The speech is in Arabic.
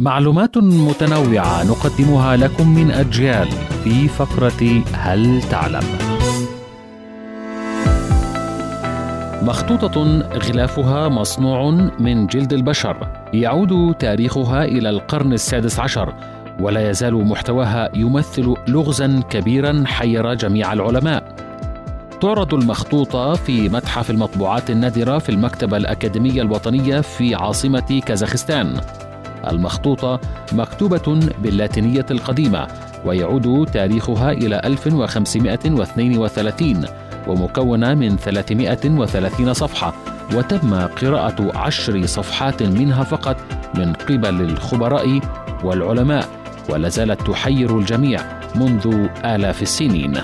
معلومات متنوعة نقدمها لكم من أجيال في فقرة هل تعلم؟ مخطوطة غلافها مصنوع من جلد البشر يعود تاريخها إلى القرن السادس عشر ولا يزال محتواها يمثل لغزا كبيرا حير جميع العلماء تعرض المخطوطة في متحف المطبوعات النادرة في المكتبة الأكاديمية الوطنية في عاصمة كازاخستان المخطوطة مكتوبة باللاتينية القديمة ويعود تاريخها إلى 1532 ومكونة من 330 صفحة وتم قراءة عشر صفحات منها فقط من قبل الخبراء والعلماء ولا زالت تحير الجميع منذ آلاف السنين.